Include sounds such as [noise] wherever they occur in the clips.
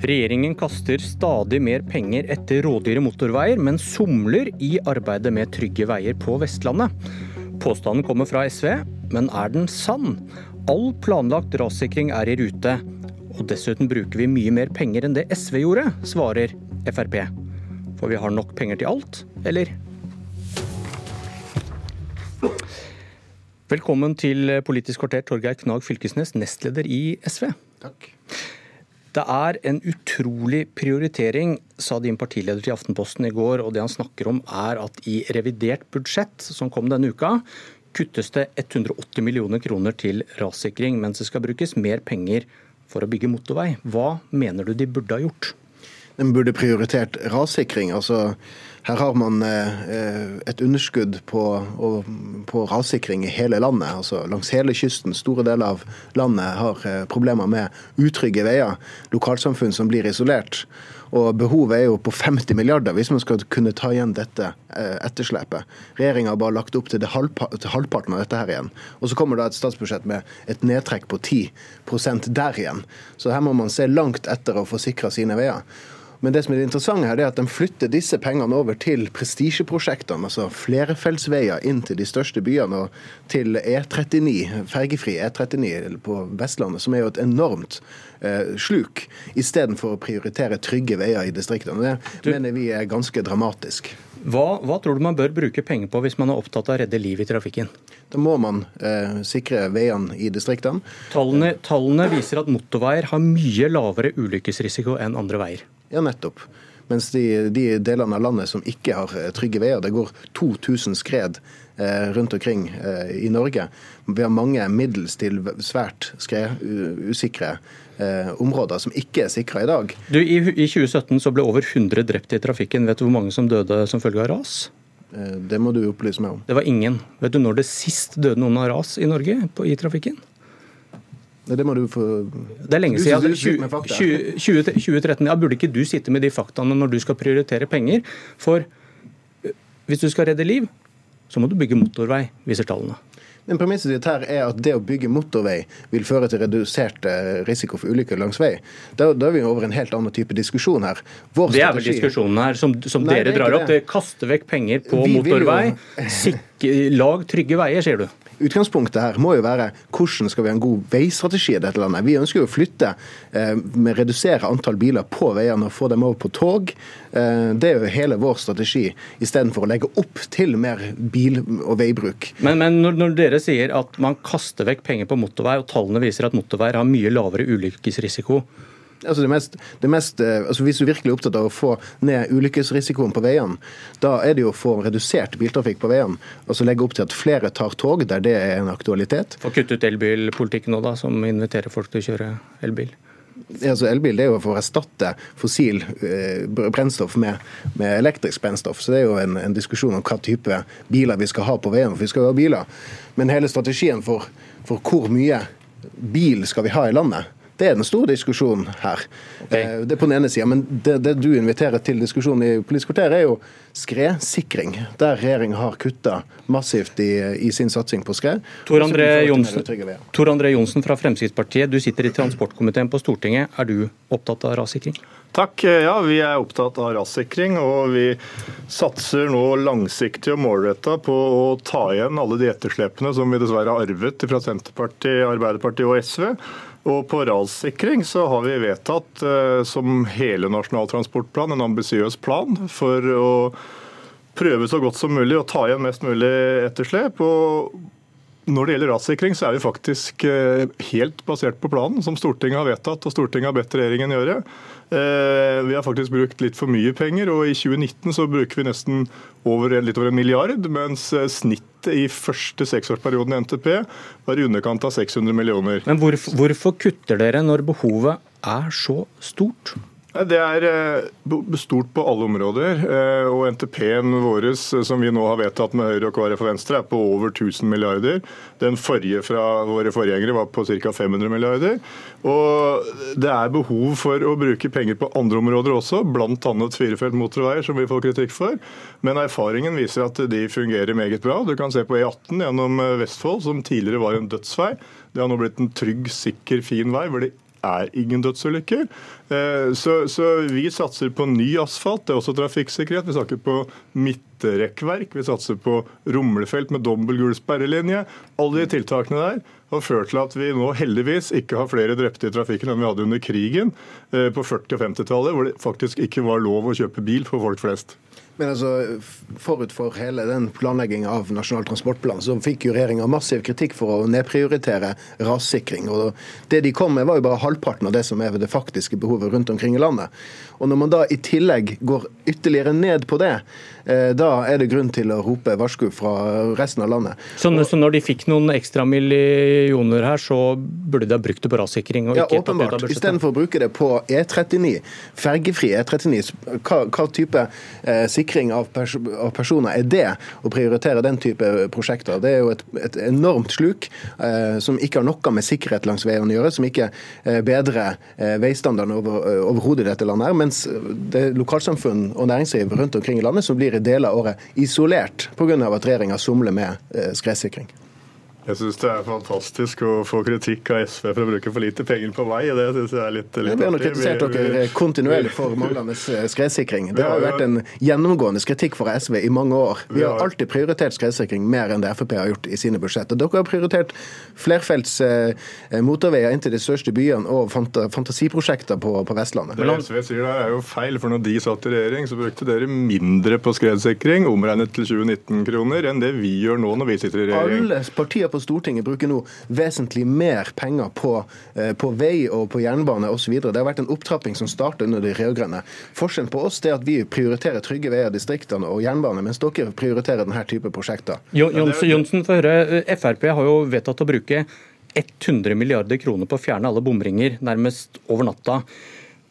Regjeringen kaster stadig mer penger etter rådyre motorveier, men somler i arbeidet med trygge veier på Vestlandet. Påstanden kommer fra SV, men er den sann? All planlagt rassikring er i rute. Og dessuten bruker vi mye mer penger enn det SV gjorde, svarer Frp. For vi har nok penger til alt, eller? Velkommen til Politisk kvarter, Torgeir Knag Fylkesnes, nestleder i SV. Takk. Det er en utrolig prioritering, sa din partileder til Aftenposten i går. Og det han snakker om er at i revidert budsjett, som kom denne uka, kuttes det 180 millioner kroner til rassikring, mens det skal brukes mer penger for å bygge motorvei. Hva mener du de burde ha gjort? De burde prioritert rassikring. altså her har man eh, et underskudd på, på, rassikring i hele landet. altså Langs hele kysten, store deler av landet har eh, problemer med utrygge veier. Lokalsamfunn som blir isolert. Og behovet er jo på 50 milliarder hvis man skal kunne ta igjen dette eh, etterslepet. Regjeringa har bare lagt opp til, til, halvparten av dette her igjen. Og så kommer da et statsbudsjett med et nedtrekk på 10 der igjen. Så her må man se langt etter å få sikra sine veier. Men det som er det interessante her, er at de flytter disse pengene over til prestisjeprosjektene. Altså flerefeltsveier inn til de største byene og til E39, fergefri E39 på Vestlandet, som er jo et enormt eh, sluk, istedenfor å prioritere trygge veier i distriktene. Det mener vi er ganske dramatisk. Hva, hva, tror du man bør bruke penger på hvis man er opptatt av å redde liv i trafikken? Da må man eh, sikre veiene i distriktene. Tallene, tallene viser at motorveier har mye lavere ulykkesrisiko enn andre veier. Ja, nettopp. Mens de, de, delene av landet som ikke har eh, trygge veier, det går 2000 skred eh, rundt omkring eh, i Norge. Vi har mange middels til svært skredusikre eh, områder som ikke er sikra i dag. Du, i, I 2017 så ble over 100 drept i trafikken. Vet du hvor mange som døde som følge av ras? Det må du opplyse meg om. Det var ingen. Vet du når det sist døde noen av ras i Norge på, i trafikken? Det må du få Det er lenge siden. 20, 20, 2013. Ja, burde ikke du sitte med de faktaene når du skal prioritere penger? For eh, hvis du skal redde liv, så må du bygge motorvei, viser tallene. Men Premisset ditt her er at det å bygge motorvei vil føre til redusert eh, risiko for ulykker langs vei. Da, da, er vi over en helt annen type diskusjon her. Vår det er vel diskusjonen her som, som Nei, dere drar opp. Det kaster vekk penger på vi motorvei. Jo... [laughs] lag trygge veier, sier du. Utgangspunktet her må jo være hvordan skal vi ha en god veistrategi i dette landet. Vi ønsker jo å flytte, eh, redusere antall biler på veiene og få dem over på tog. Eh, det er jo hele vår strategi, istedenfor å legge opp til mer bil- og veibruk. Men, men når, når, dere sier at man kaster vekk penger på motorvei, og tallene viser at motorveier har mye lavere ulykkesrisiko, Altså det mest, det mest, eh, altså hvis du virkelig er opptatt av å få ned ulykkesrisikoen på veiene, da er det jo å få redusert biltrafikk på veiene. Altså legge opp til at flere tar tog der det er en aktualitet. Få kutte ut elbilpolitikken nå, da, som inviterer folk til å kjøre elbil? Altså elbil det er jo for å erstatte fossil eh, brennstoff med, med, elektrisk brennstoff. Så det er jo en, en, diskusjon om hva type biler vi skal ha på veiene. For vi skal jo ha biler. Men hele strategien for, for hvor mye bil skal vi ha i landet, det er den store diskusjonen her. Okay. Eh, det er på den ene sida. Men det, det, du inviterer til diskusjon i Politisk kvarter, er jo skredsikring. Der regjeringa har kutta massivt i, i, sin satsing på skred. Tor André, Jonsen, Tor André Jonsen fra Fremskrittspartiet, du sitter i transportkomiteen på Stortinget. Er du opptatt av rassikring? Takk. Ja, vi er opptatt av rassikring. Og vi satser nå langsiktig og målretta på å ta igjen alle de etterslepene som vi dessverre har arvet fra Senterpartiet, Arbeiderpartiet og SV. Og på rassikring så har vi vedtatt eh, som hele Nasjonal transportplan en ambisiøs plan for å prøve så godt som mulig å ta igjen mest mulig etterslep. og når det gjelder rassikring, så er vi faktisk eh, helt basert på planen som Stortinget har vedtatt og Stortinget har bedt regjeringen gjøre. Eh, vi har faktisk brukt litt for mye penger, og i 2019 så bruker vi nesten over, litt over en milliard, mens eh, snittet i første seksårsperioden i NTP var i underkant av 600 millioner. Men hvorfor, hvorfor kutter dere når behovet er så stort? Det er eh, stort på alle områder. Eh, og NTP-en vår eh, som vi nå har vedtatt med Høyre og KrF og Venstre, er på over 1000 milliarder. Den forrige fra våre forgjengere var på ca. 500 milliarder. Og det er behov for å bruke penger på andre områder også, bl.a. firefelt motorveier, som vi får kritikk for. Men erfaringen viser at de fungerer meget bra. Du kan se på E18 gjennom Vestfold, som tidligere var en dødsvei. Det har nå blitt en trygg, sikker, fin vei hvor det er ingen dødsulykker. Eh, så, så, vi satser på ny asfalt, det er også trafikksikkerhet. Vi snakker på midtrekkverk, vi satser på rumlefelt med dobbel gul sperrelinje. Alle de tiltakene der har ført til at vi nå heldigvis ikke har flere drepte i trafikken enn vi hadde under krigen eh, på 40- og 50-tallet, hvor det faktisk ikke var lov å kjøpe bil for folk flest. Men altså, Forut for hele den planlegginga av Nasjonal transportplan, så fikk jo regjeringa massiv kritikk for å nedprioritere rassikring. og Det de kom med, var jo bare halvparten av det som er det faktiske behovet rundt omkring i landet. Og Når man da i tillegg går ytterligere ned på det, eh, da er det grunn til å rope varsku fra resten av landet. Så, så når de fikk noen ekstra millioner her, så burde de ha brukt det på rassikring? ja, åpenbart. Istedenfor å bruke det på E39, fergefri E39, hva, hva type eh, sikring av, pers av, personer er det å prioritere den type prosjekter? Det er jo et, et enormt sluk eh, som ikke har noe med sikkerhet langs veiene å gjøre, som ikke eh, bedrer eh, veistandarden over, eh, overhodet i dette landet. her, mens det er lokalsamfunn og næringsliv rundt omkring i landet som blir i deler av året isolert pga. at regjeringa somler med eh, skredsikring. Jeg syns det er fantastisk å få kritikk av SV for å bruke for lite penger på vei. Det synes jeg er litt, litt Vi har nok kritisert dere kontinuerlig for manglende eh, skredsikring. Det har vært en gjennomgående kritikk fra SV i mange år. Vi har alltid prioritert skredsikring mer enn det Frp har gjort i sine budsjetter. Dere har prioritert flerfelts eh, motorveier inn til de største byene og fantasiprosjekter på, på Vestlandet. Det SV sier der er jo feil, for når de satt i regjering, så brukte dere mindre på skredsikring, omregnet til 2019-kroner, enn det vi gjør nå når vi sitter i regjering. Alle partier på Stortinget bruker nå vesentlig mer penger på, eh, på vei og på jernbane osv. Det har vært en opptrapping som startet under de rød-grønne. Forskjellen på oss er at vi prioriterer trygge veier, distriktene og jernbane, mens dere prioriterer denne type prosjekter. Jonsen, for høre. Frp har jo vedtatt å bruke 100 milliarder kroner på å fjerne alle bomringer nærmest over natta.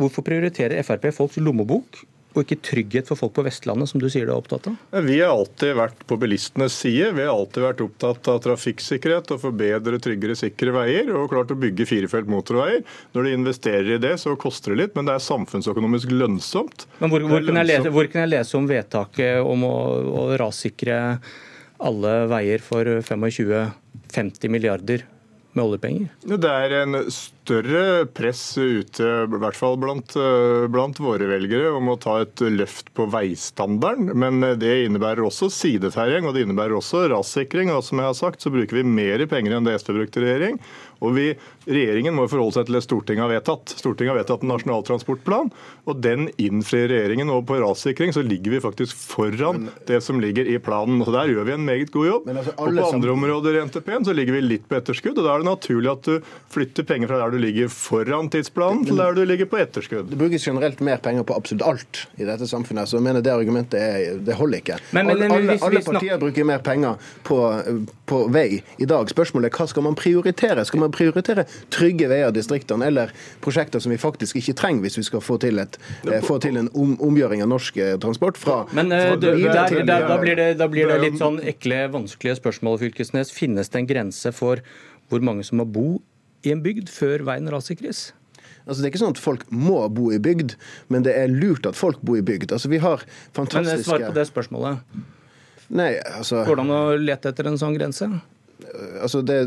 Hvorfor prioriterer Frp folks lommebok og ikke trygghet for folk på Vestlandet, som du sier du er opptatt av? Vi har alltid vært på bilistenes side. Vi har alltid vært opptatt av trafikksikkerhet og forbedre tryggere, sikre veier. Og klart å bygge firefelt motorveier. Når de investerer i det, så koster det litt, men det er samfunnsøkonomisk lønnsomt. Men Hvor, hvor, kan, jeg lese, hvor kan jeg lese om vedtaket om å, å rassikre alle veier for 25-50 milliarder med oljepenger? Det er en større press ute, i hvert fall blant, eh, blant, våre velgere, om å ta et løft på veistandarden. Men det innebærer også sideterreng og det innebærer også rassikring. Og som jeg har sagt, så bruker vi mer penger enn det SV brukte i regjering. Og vi, Regjeringen må forholde seg til det Stortinget har vedtatt. Stortinget har vedtatt en nasjonal transportplan, og den innfrir regjeringen. Og på rassikring så ligger vi faktisk foran men, det som ligger i planen. Så Der gjør vi en meget god jobb. Altså, og På andre områder i NTP-en så ligger vi litt på etterskudd. og Da er det naturlig at du flytter penger fra der du ligger foran tidsplanen til der du ligger på etterskudd. Det brukes generelt mer penger på absolutt alt i dette samfunnet, så jeg mener det argumentet er, det holder ikke. Men, men, alle, alle, alle, partier bruker mer penger på, på, vei i dag. Spørsmålet er hva skal man prioritere? Skal man prioritere trygge veier i distriktene, eller prosjekter som vi faktisk ikke trenger hvis vi skal få til, et, eh, få til en om, omgjøring av norsk eh, transport fra, Men fra du, der, der, da, blir det, da blir det litt sånn ekle, vanskelige spørsmål, Fylkesnes. Finnes det en grense for hvor mange som må bo i en bygd før veien rassikres? Altså, det er ikke sånn at folk må bo i bygd, men det er lurt at folk bor i bygd. Altså, vi har fantastiske... Men Svar på det spørsmålet. Nei, altså... Går det an å lete etter en sånn grense? Altså det,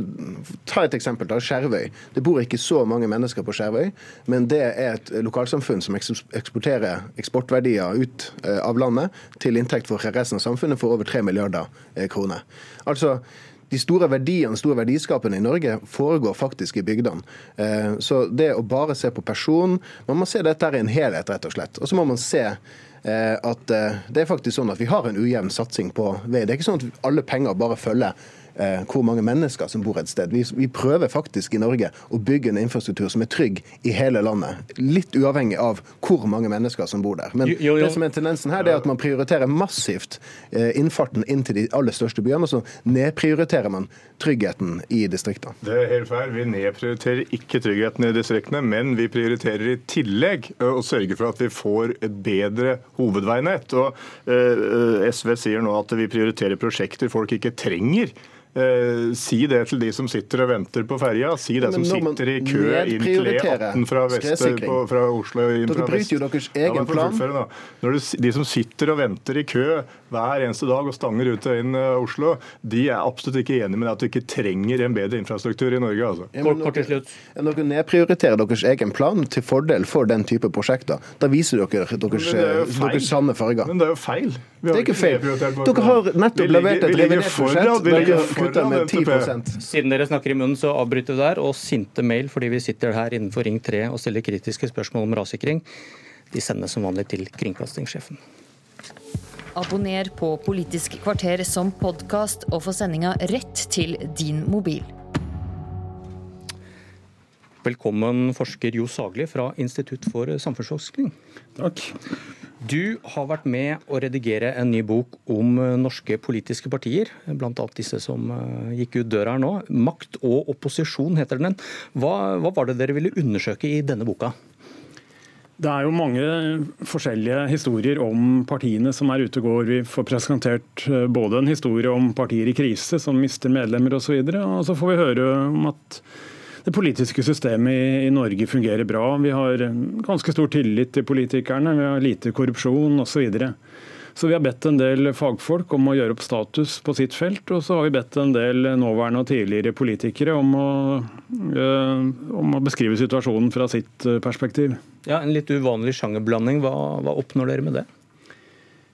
Ta et eksempel. da, Skjervøy. Det bor ikke så mange mennesker på Skjervøy, men det er et lokalsamfunn som eksporterer eksportverdier ut eh, av landet til inntekt for resten av samfunnet for over 3 milliarder eh, kroner. Altså, de store verdiene, store verdiskapene i Norge foregår faktisk i bygdene. Eh, så det å bare se på person Man må se dette i en helhet, rett og slett. Og så må man se at det er faktisk sånn at vi har en ujevn satsing på vei. Det er ikke sånn at alle penger bare følger hvor mange mennesker som bor et sted. Vi, vi, prøver faktisk i Norge å bygge en infrastruktur som er trygg i hele landet. Litt uavhengig av hvor mange mennesker som bor der. Men jo, jo, jo. det som er tendensen her, det er at man prioriterer massivt eh, innfarten inn til de aller største byene, og så nedprioriterer man tryggheten i distriktene. Det er helt feil. Vi nedprioriterer ikke tryggheten i distriktene, men vi prioriterer i tillegg å sørge for at vi får et bedre hovedveinett. Og eh, SV sier nå at vi prioriterer prosjekter folk ikke trenger. Eh, si det til de som sitter og venter på ferja. Si det som sitter i kø inn til E18 fra, vest, på, fra Oslo. Inn Dere bryter jo deres egen ja, plan. Når du, de som sitter og venter i kø hver eneste dag og stanger ut og inn uh, Oslo, de er absolutt ikke enig med at du ikke trenger en bedre infrastruktur i Norge. Altså. Ja, kort, til slutt. Dere nedprioriterer deres egen plan til fordel for den type prosjekter. Da viser dere deres, deres sanne farger. Men det er jo feil. Det er ikke feil. Dere har nettopp levert et revidert budsjett kutta med 10 Siden dere snakker i munnen, så avbryter vi der. Og sinte mail fordi vi sitter her innenfor Ring 3 og stiller kritiske spørsmål om rassikring, de sendes som vanlig til kringkastingssjefen. Abonner på Politisk kvarter som podkast og få sendinga rett til din mobil. Velkommen forsker Jo Sagli fra Institutt for samfunnsforskning. Takk. Du har vært med å redigere en ny bok om eh, norske politiske partier, bl.a. disse som eh, gikk ut døra her nå. 'Makt og opposisjon' heter den. Hva, hva var det dere ville undersøke i denne boka? Det er jo mange forskjellige historier om partiene som er ute og går. Vi får presentert eh, både en historie om partier i krise som mister medlemmer osv., og, så og så får vi høre om at det politiske systemet i, Norge fungerer bra. Vi har ganske stor tillit til politikerne, vi har lite korrupsjon osv. Så, så vi har bedt en del fagfolk om å gjøre opp status på sitt felt. Og så har vi bedt en del nåværende og tidligere politikere om å, øh, om å beskrive situasjonen fra sitt eh, perspektiv. Ja, En litt uvanlig sjangerblanding. Hva, hva oppnår dere med det?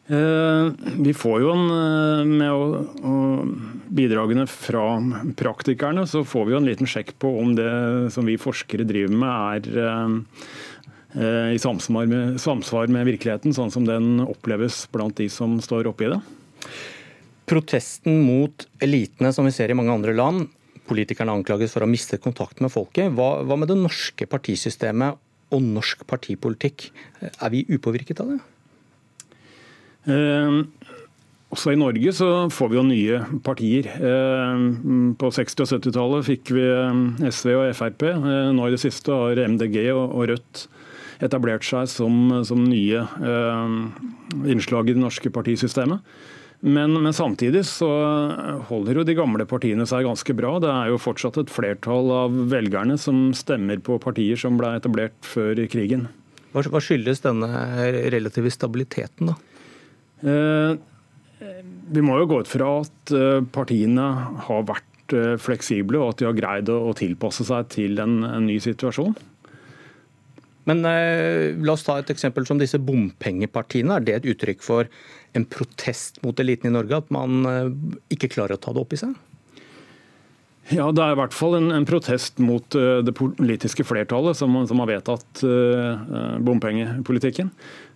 Eh, vi får jo en, eh, med å, bidragene fra praktikerne, så får vi jo en liten sjekk på om det som vi forskere driver med er eh, i samsvar med, samsvar med virkeligheten, sånn som den oppleves blant de som står oppi det. Protesten mot elitene som vi ser i mange andre land, politikerne anklages for å ha mistet kontakt med folket. Hva, hva med det norske partisystemet og norsk partipolitikk? Er vi upåvirket av det? Eh, også i Norge så får vi jo nye partier. Eh, på 60- og 70-tallet fikk vi eh, SV og Frp. Nå i det siste har MDG og Rødt etablert seg som, som nye innslag i det norske partisystemet. Men, men, samtidig så holder jo de gamle partiene seg ganske bra. Det er jo fortsatt et flertall av velgerne som stemmer på partier som ble etablert før krigen. Hva, skyldes denne relative stabiliteten, da? Eh, vi må jo gå ut fra at eh, partiene har vært eh, fleksible, og at de har greid å tilpasse seg til en, en ny situasjon. Men eh, la oss ta et eksempel som disse bompengepartiene. Er det et uttrykk for en protest mot eliten i Norge, at man eh, ikke klarer å ta det opp i seg? Ja, Det er i hvert fall en, en protest mot uh, det politiske flertallet som, som har vedtatt uh, bompengepolitikken.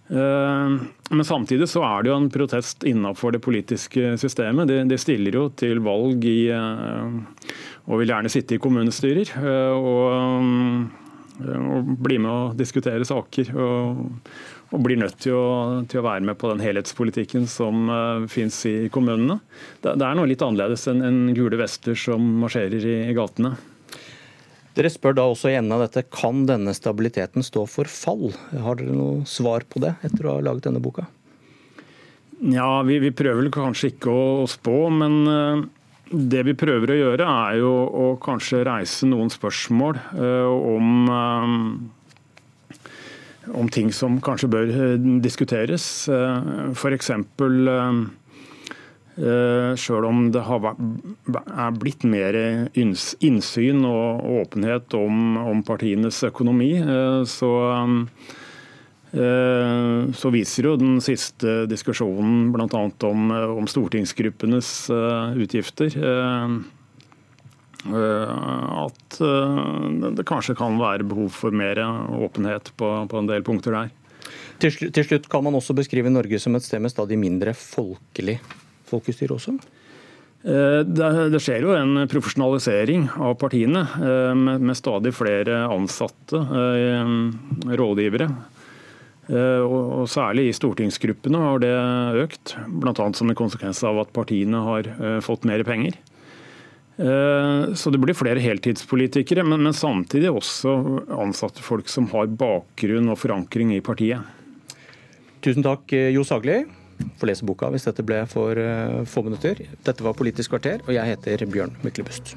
Eh, men samtidig så er det jo en protest innenfor det politiske systemet. De, de stiller jo til valg i, eh, og vil gjerne sitte i kommunestyrer. Eh, og, og bli med og diskutere saker. Og, og blir nødt til å, til å, være med på den helhetspolitikken som finnes i kommunene. Det, det, er noe litt annerledes enn en gule vester som marsjerer i, i gatene. Dere spør da også i enden av dette kan denne stabiliteten stå for fall. Har dere noe svar på det etter å ha laget denne boka? Ja, vi, vi prøver kanskje ikke å, spå, men uh, det vi prøver å gjøre, er jo å kanskje reise noen spørsmål uh, om uh, om ting som kanskje bør diskuteres. F.eks. Eh, Sjøl om det har blitt mer innsyn og åpenhet om, om partienes økonomi, eh, så, eh, så, viser jo den siste diskusjonen bl.a. Om, om stortingsgruppenes utgifter at det kanskje kan være behov for mer åpenhet på, på en del punkter der. Til slutt kan man også beskrive Norge som et sted med stadig mindre folkelig folkestyre også? Eh, det skjer jo en profesjonalisering av partiene, eh, med stadig flere ansatte eh, rådgivere. Og Særlig i stortingsgruppene har det økt, bl.a. som en konsekvens av at partiene har fått mer penger. Så det blir flere heltidspolitikere, men samtidig også ansatte folk som har bakgrunn og forankring i partiet. Tusen takk, Jo Sagli. Får lese boka hvis dette ble for få minutter. Dette var Politisk kvarter, og jeg heter Bjørn Myklebust.